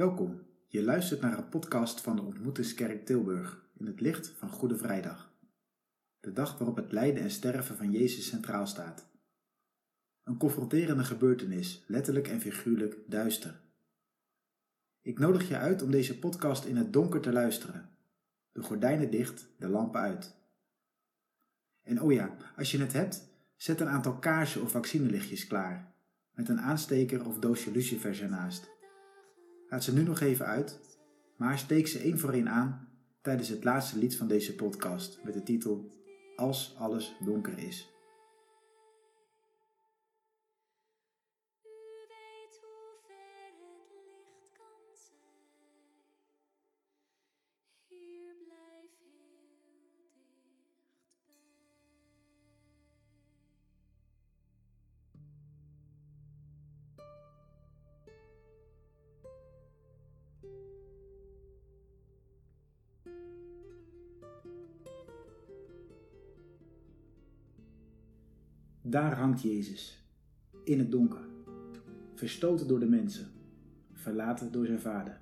Welkom, je luistert naar een podcast van de Ontmoetingskerk Tilburg in het licht van Goede Vrijdag. De dag waarop het lijden en sterven van Jezus centraal staat. Een confronterende gebeurtenis, letterlijk en figuurlijk duister. Ik nodig je uit om deze podcast in het donker te luisteren. De gordijnen dicht, de lampen uit. En oh ja, als je het hebt, zet een aantal kaarsen of vaccinelichtjes klaar, met een aansteker of doosje lucifers ernaast. Laat ze nu nog even uit, maar steek ze één voor één aan tijdens het laatste lied van deze podcast met de titel Als alles donker is. Daar hangt Jezus, in het donker, verstoten door de mensen, verlaten door zijn vader.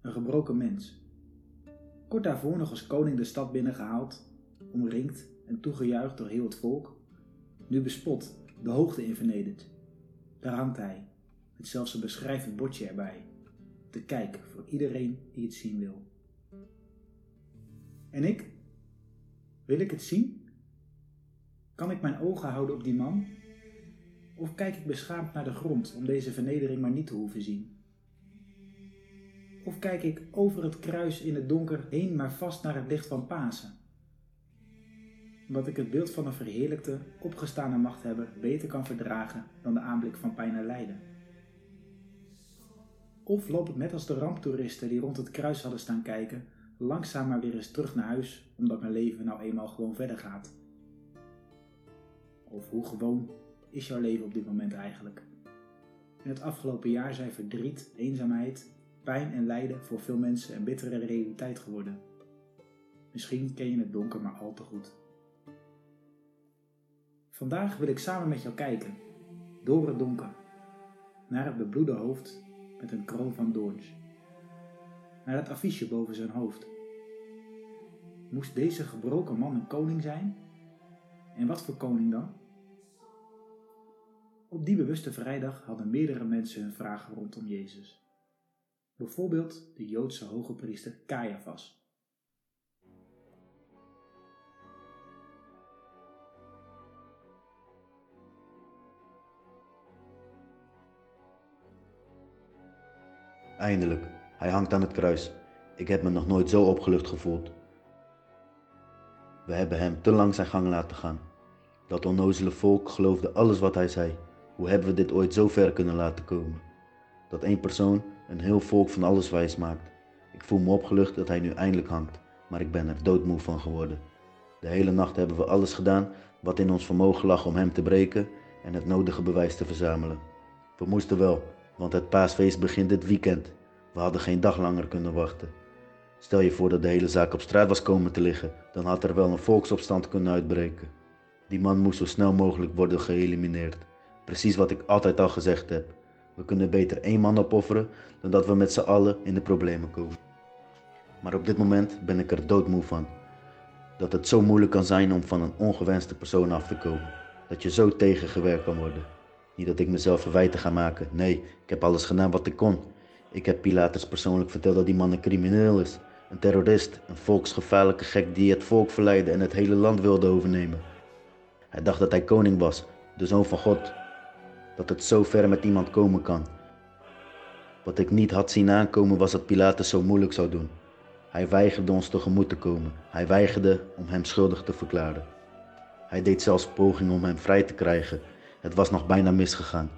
Een gebroken mens. Kort daarvoor nog als koning de stad binnengehaald, omringd en toegejuicht door heel het volk. Nu bespot, de hoogte in vernederd. Daar hangt hij, met zelfs een beschrijvend bordje erbij. Te kijken voor iedereen die het zien wil. En ik? Wil ik het zien? Kan ik mijn ogen houden op die man? Of kijk ik beschaamd naar de grond om deze vernedering maar niet te hoeven zien? Of kijk ik over het kruis in het donker heen maar vast naar het licht van Pasen? Omdat ik het beeld van een verheerlijkte, opgestane machthebber beter kan verdragen dan de aanblik van pijn en lijden. Of loop ik net als de ramptoeristen die rond het kruis hadden staan kijken, langzaam maar weer eens terug naar huis, omdat mijn leven nou eenmaal gewoon verder gaat. Of hoe gewoon is jouw leven op dit moment eigenlijk? In het afgelopen jaar zijn verdriet, eenzaamheid, pijn en lijden voor veel mensen een bittere realiteit geworden. Misschien ken je het donker maar al te goed. Vandaag wil ik samen met jou kijken, door het donker, naar het bebloede hoofd met een kroon van doorns, naar het affiche boven zijn hoofd. Moest deze gebroken man een koning zijn? En wat voor koning dan? Op die bewuste vrijdag hadden meerdere mensen hun vragen rondom Jezus. Bijvoorbeeld de Joodse hoge priester Caiaphas. Eindelijk, hij hangt aan het kruis. Ik heb me nog nooit zo opgelucht gevoeld. We hebben hem te lang zijn gang laten gaan. Dat onnozele volk geloofde alles wat hij zei. Hoe hebben we dit ooit zo ver kunnen laten komen? Dat één persoon een heel volk van alles wijs maakt. Ik voel me opgelucht dat hij nu eindelijk hangt, maar ik ben er doodmoe van geworden. De hele nacht hebben we alles gedaan wat in ons vermogen lag om hem te breken en het nodige bewijs te verzamelen. We moesten wel, want het paasfeest begint dit weekend. We hadden geen dag langer kunnen wachten. Stel je voor dat de hele zaak op straat was komen te liggen, dan had er wel een volksopstand kunnen uitbreken. Die man moest zo snel mogelijk worden geëlimineerd. Precies wat ik altijd al gezegd heb. We kunnen beter één man opofferen dan dat we met z'n allen in de problemen komen. Maar op dit moment ben ik er doodmoe van. Dat het zo moeilijk kan zijn om van een ongewenste persoon af te komen. Dat je zo tegengewerkt kan worden. Niet dat ik mezelf verwijten ga maken. Nee, ik heb alles gedaan wat ik kon. Ik heb Pilatus persoonlijk verteld dat die man een crimineel is. Een terrorist, een volksgevaarlijke gek die het volk verleidde en het hele land wilde overnemen. Hij dacht dat hij koning was, de zoon van God. Dat het zo ver met iemand komen kan. Wat ik niet had zien aankomen was dat Pilatus zo moeilijk zou doen. Hij weigerde ons tegemoet te komen. Hij weigerde om hem schuldig te verklaren. Hij deed zelfs pogingen om hem vrij te krijgen. Het was nog bijna misgegaan.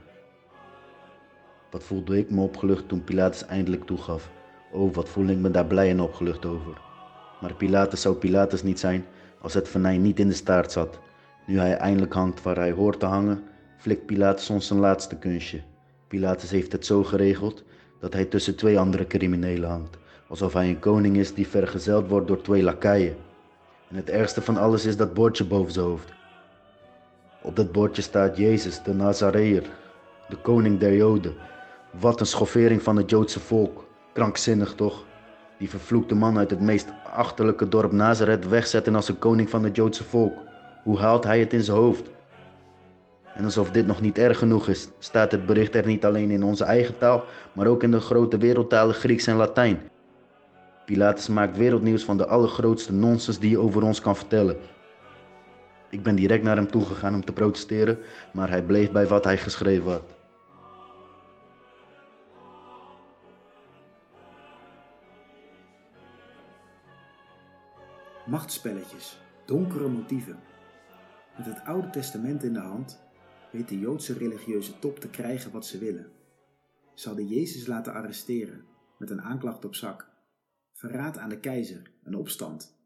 Wat voelde ik me opgelucht toen Pilatus eindelijk toegaf. Oh, wat voel ik me daar blij en opgelucht over. Maar Pilatus zou Pilatus niet zijn als het venijn niet in de staart zat. Nu hij eindelijk hangt waar hij hoort te hangen, flikt Pilatus ons zijn laatste kunstje. Pilatus heeft het zo geregeld dat hij tussen twee andere criminelen hangt, alsof hij een koning is die vergezeld wordt door twee lakaien. En het ergste van alles is dat bordje boven zijn hoofd. Op dat bordje staat Jezus, de Nazareër, de koning der Joden. Wat een schoffering van het Joodse volk. Krankzinnig toch? Die vervloekte man uit het meest achterlijke dorp Nazareth wegzetten als een koning van het Joodse volk. Hoe haalt hij het in zijn hoofd? En alsof dit nog niet erg genoeg is, staat het bericht er niet alleen in onze eigen taal, maar ook in de grote wereldtalen Grieks en Latijn. Pilatus maakt wereldnieuws van de allergrootste nonsens die je over ons kan vertellen. Ik ben direct naar hem toegegaan om te protesteren, maar hij bleef bij wat hij geschreven had. Machtspelletjes, donkere motieven. Met het Oude Testament in de hand weet de Joodse religieuze top te krijgen wat ze willen. Ze hadden Jezus laten arresteren met een aanklacht op zak, verraad aan de keizer, een opstand.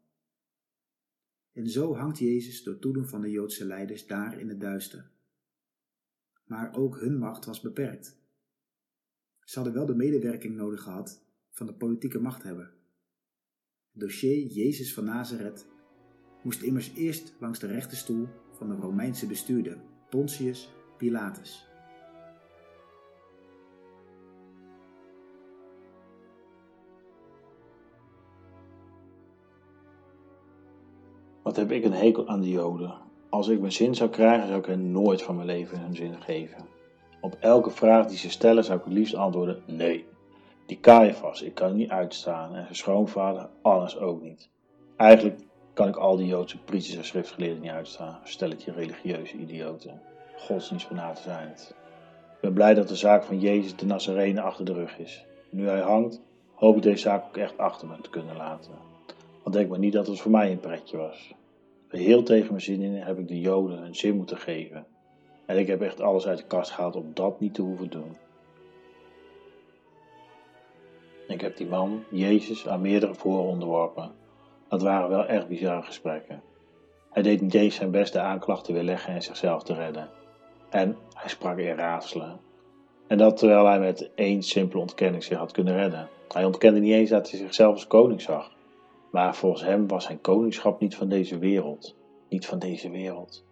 En zo hangt Jezus door toedoen van de Joodse leiders daar in het duister. Maar ook hun macht was beperkt. Ze hadden wel de medewerking nodig gehad van de politieke machthebber. Het dossier Jezus van Nazareth moest immers eerst langs de rechterstoel van de Romeinse bestuurder Pontius Pilatus. Wat heb ik een hekel aan de Joden. Als ik mijn zin zou krijgen, zou ik hen nooit van mijn leven hun zin geven. Op elke vraag die ze stellen, zou ik het liefst antwoorden: nee. Die Caiaphas, ik kan niet uitstaan. En zijn schoonvader, alles ook niet. Eigenlijk kan ik al die Joodse priesters en schriftgeleerden niet uitstaan. Stel het je religieuze idioten. Godsdienst van na te zijn het. Ik ben blij dat de zaak van Jezus de Nazarene achter de rug is. Nu hij hangt, hoop ik deze zaak ook echt achter me te kunnen laten. Want denk maar niet dat het voor mij een pretje was. Geheel tegen mijn zin in heb ik de Joden hun zin moeten geven. En ik heb echt alles uit de kast gehaald om dat niet te hoeven doen. Ik heb die man, Jezus, aan meerdere voren onderworpen. Dat waren wel echt bizarre gesprekken. Hij deed niet eens zijn best de aanklacht te en zichzelf te redden. En hij sprak in raadselen. En dat terwijl hij met één simpele ontkenning zich had kunnen redden. Hij ontkende niet eens dat hij zichzelf als koning zag. Maar volgens hem was zijn koningschap niet van deze wereld. Niet van deze wereld.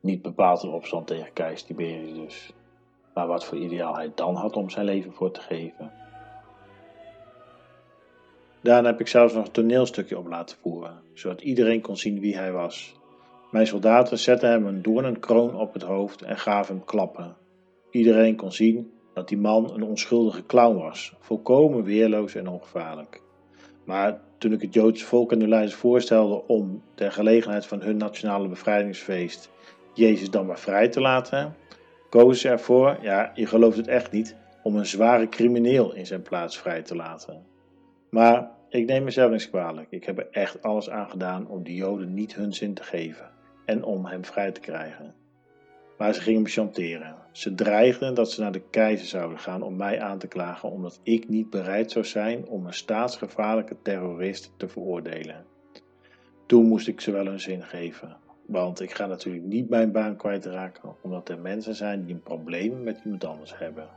Niet bepaald een opstand tegen keizer Tiberius dus. Maar wat voor ideaal hij dan had om zijn leven voor te geven. Daarna heb ik zelfs nog een toneelstukje op laten voeren, zodat iedereen kon zien wie hij was. Mijn soldaten zetten hem een doornenkroon op het hoofd en gaven hem klappen. Iedereen kon zien dat die man een onschuldige clown was, volkomen weerloos en ongevaarlijk. Maar toen ik het Joodse volk en de leiders voorstelde om, ter gelegenheid van hun nationale bevrijdingsfeest, Jezus dan maar vrij te laten, kozen ze ervoor, ja, je gelooft het echt niet, om een zware crimineel in zijn plaats vrij te laten. Maar ik neem mezelf niks kwalijk. Ik heb er echt alles aan gedaan om de Joden niet hun zin te geven en om hem vrij te krijgen. Maar ze gingen me chanteren. Ze dreigden dat ze naar de keizer zouden gaan om mij aan te klagen omdat ik niet bereid zou zijn om een staatsgevaarlijke terrorist te veroordelen. Toen moest ik ze wel hun zin geven, want ik ga natuurlijk niet mijn baan kwijtraken omdat er mensen zijn die een probleem met iemand anders hebben.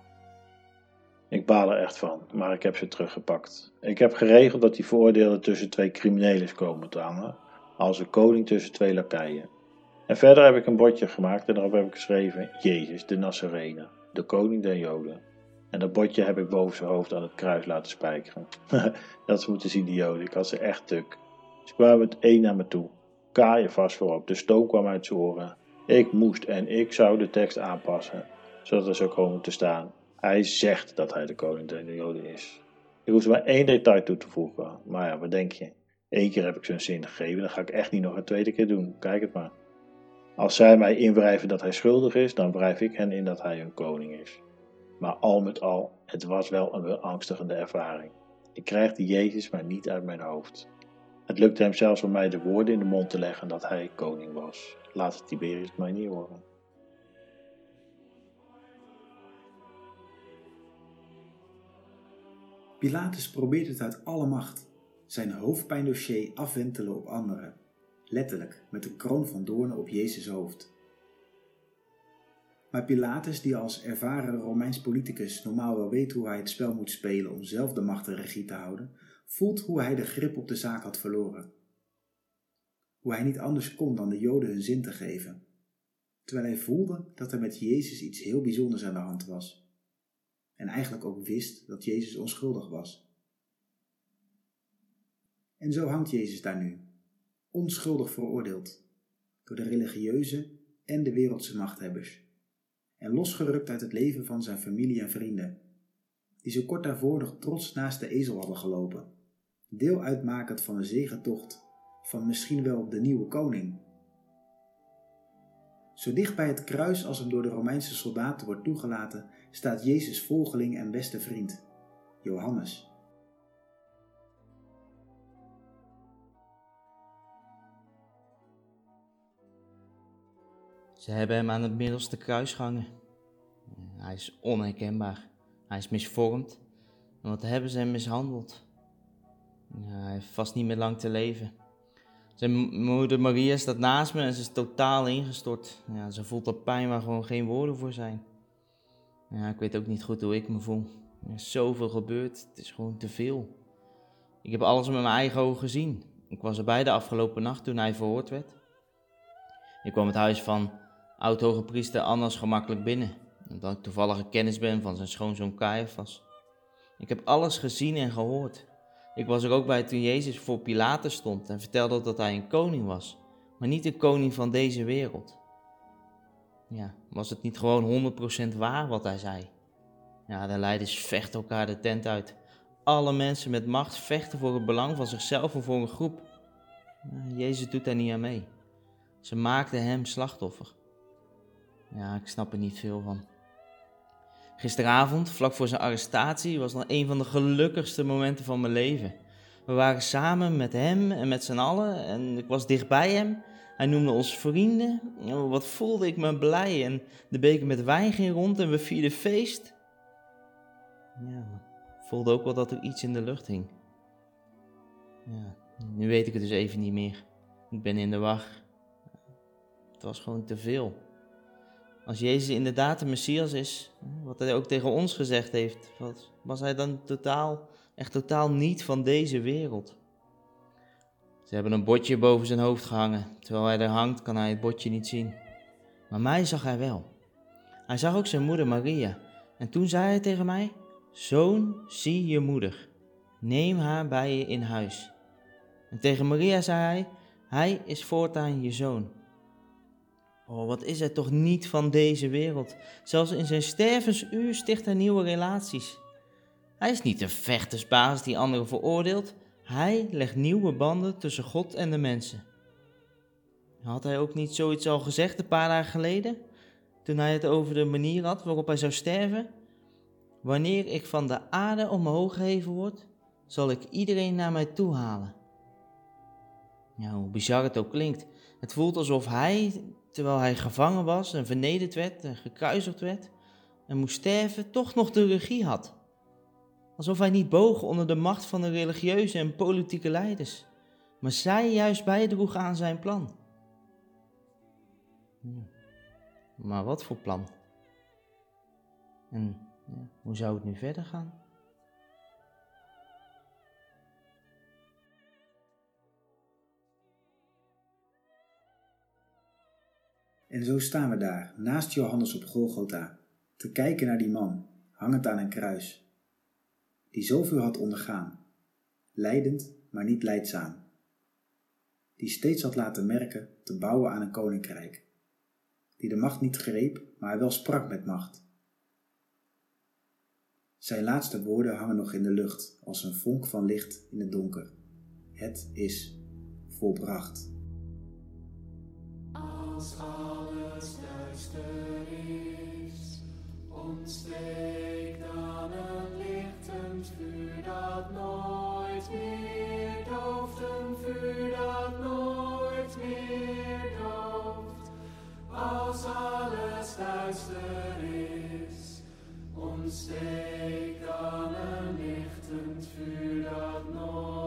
Ik baal er echt van, maar ik heb ze teruggepakt. Ik heb geregeld dat die veroordeelden tussen twee criminelen komen te hangen, als een koning tussen twee lakeien. En verder heb ik een bordje gemaakt en daarop heb ik geschreven: Jezus, de Nazarene, de koning der Joden. En dat bordje heb ik boven zijn hoofd aan het kruis laten spijkeren. dat ze moeten zien, die Joden. Ik had ze echt tuk. Ze kwamen het één naar me toe. Kaaien vast voorop. De stoom kwam uit zijn oren. Ik moest en ik zou de tekst aanpassen, zodat er zou komen te staan. Hij zegt dat hij de koning der Joden is. Ik hoef er maar één detail toe te voegen. Maar ja, wat denk je? Eén keer heb ik een zin gegeven, dan ga ik echt niet nog een tweede keer doen. Kijk het maar. Als zij mij inwrijven dat hij schuldig is, dan wrijf ik hen in dat hij hun koning is. Maar al met al, het was wel een beangstigende ervaring. Ik krijg die Jezus maar niet uit mijn hoofd. Het lukte hem zelfs om mij de woorden in de mond te leggen dat hij koning was. Laat het Tiberius mij niet horen. Pilatus probeert het uit alle macht, zijn hoofdpijndossier afwentelen op anderen, letterlijk met een kroon van doornen op Jezus' hoofd. Maar Pilatus, die als ervaren Romeins politicus normaal wel weet hoe hij het spel moet spelen om zelf de macht en regie te houden, voelt hoe hij de grip op de zaak had verloren. Hoe hij niet anders kon dan de Joden hun zin te geven, terwijl hij voelde dat er met Jezus iets heel bijzonders aan de hand was en eigenlijk ook wist dat Jezus onschuldig was. En zo hangt Jezus daar nu, onschuldig veroordeeld, door de religieuze en de wereldse machthebbers, en losgerukt uit het leven van zijn familie en vrienden, die zo kort daarvoor nog trots naast de ezel hadden gelopen, deel uitmakend van de zegentocht van misschien wel de nieuwe koning. Zo dicht bij het kruis als hem door de Romeinse soldaten wordt toegelaten, staat Jezus' volgeling en beste vriend, Johannes. Ze hebben hem aan het middelste kruis gehangen. Hij is onherkenbaar. Hij is misvormd. Wat hebben ze hem mishandeld? hij heeft vast niet meer lang te leven. Zijn moeder Maria staat naast me en ze is totaal ingestort. Ja, ze voelt dat pijn waar gewoon geen woorden voor zijn. Ja, ik weet ook niet goed hoe ik me voel. Er is zoveel gebeurd. Het is gewoon te veel. Ik heb alles met mijn eigen ogen gezien. Ik was erbij de afgelopen nacht toen hij verhoord werd. Ik kwam het huis van oud-hoge priester Annas gemakkelijk binnen. Omdat ik toevallig kennis ben van zijn schoonzoon Caiaphas. Ik heb alles gezien en gehoord. Ik was er ook bij toen Jezus voor Pilatus stond en vertelde dat hij een koning was, maar niet een koning van deze wereld. Ja, was het niet gewoon 100% waar wat hij zei? Ja, de leiders vechten elkaar de tent uit. Alle mensen met macht vechten voor het belang van zichzelf of voor een groep. Jezus doet daar niet aan mee. Ze maakten hem slachtoffer. Ja, ik snap er niet veel van. Gisteravond, vlak voor zijn arrestatie, was nog een van de gelukkigste momenten van mijn leven. We waren samen met hem en met z'n allen en ik was dichtbij hem. Hij noemde ons vrienden. Wat voelde ik me blij en de beker met wijn ging rond en we vierden feest. Ja, voelde ook wel dat er iets in de lucht hing. Ja, nu weet ik het dus even niet meer. Ik ben in de wacht. Het was gewoon te veel. Als Jezus inderdaad de Messias is, wat hij ook tegen ons gezegd heeft, was hij dan totaal, echt totaal niet van deze wereld. Ze hebben een bordje boven zijn hoofd gehangen. Terwijl hij er hangt, kan hij het bordje niet zien. Maar mij zag hij wel. Hij zag ook zijn moeder Maria. En toen zei hij tegen mij: Zoon, zie je moeder. Neem haar bij je in huis. En tegen Maria zei hij: Hij is voortaan je zoon. Oh, wat is hij toch niet van deze wereld? Zelfs in zijn stervensuur sticht hij nieuwe relaties. Hij is niet een vechtersbaas die anderen veroordeelt. Hij legt nieuwe banden tussen God en de mensen. Had hij ook niet zoiets al gezegd een paar dagen geleden? Toen hij het over de manier had waarop hij zou sterven? Wanneer ik van de aarde omhoog geheven word, zal ik iedereen naar mij toe halen. Ja, hoe bizar het ook klinkt. Het voelt alsof hij terwijl hij gevangen was en vernederd werd en gekruisigd werd en moest sterven, toch nog de regie had. Alsof hij niet boog onder de macht van de religieuze en politieke leiders, maar zij juist bijdroeg aan zijn plan. Maar wat voor plan? En ja, hoe zou het nu verder gaan? En zo staan we daar, naast Johannes op Golgotha, te kijken naar die man, hangend aan een kruis, die zoveel had ondergaan, leidend, maar niet leidzaam, die steeds had laten merken te bouwen aan een koninkrijk, die de macht niet greep, maar wel sprak met macht. Zijn laatste woorden hangen nog in de lucht als een vonk van licht in het donker. Het is volbracht. Als duister is, ontsteek dan een lichtend vuur dat nooit meer dooft, een vuur dat nooit meer dooft. Als alles duister is, ontsteek dan een lichtend vuur dat nooit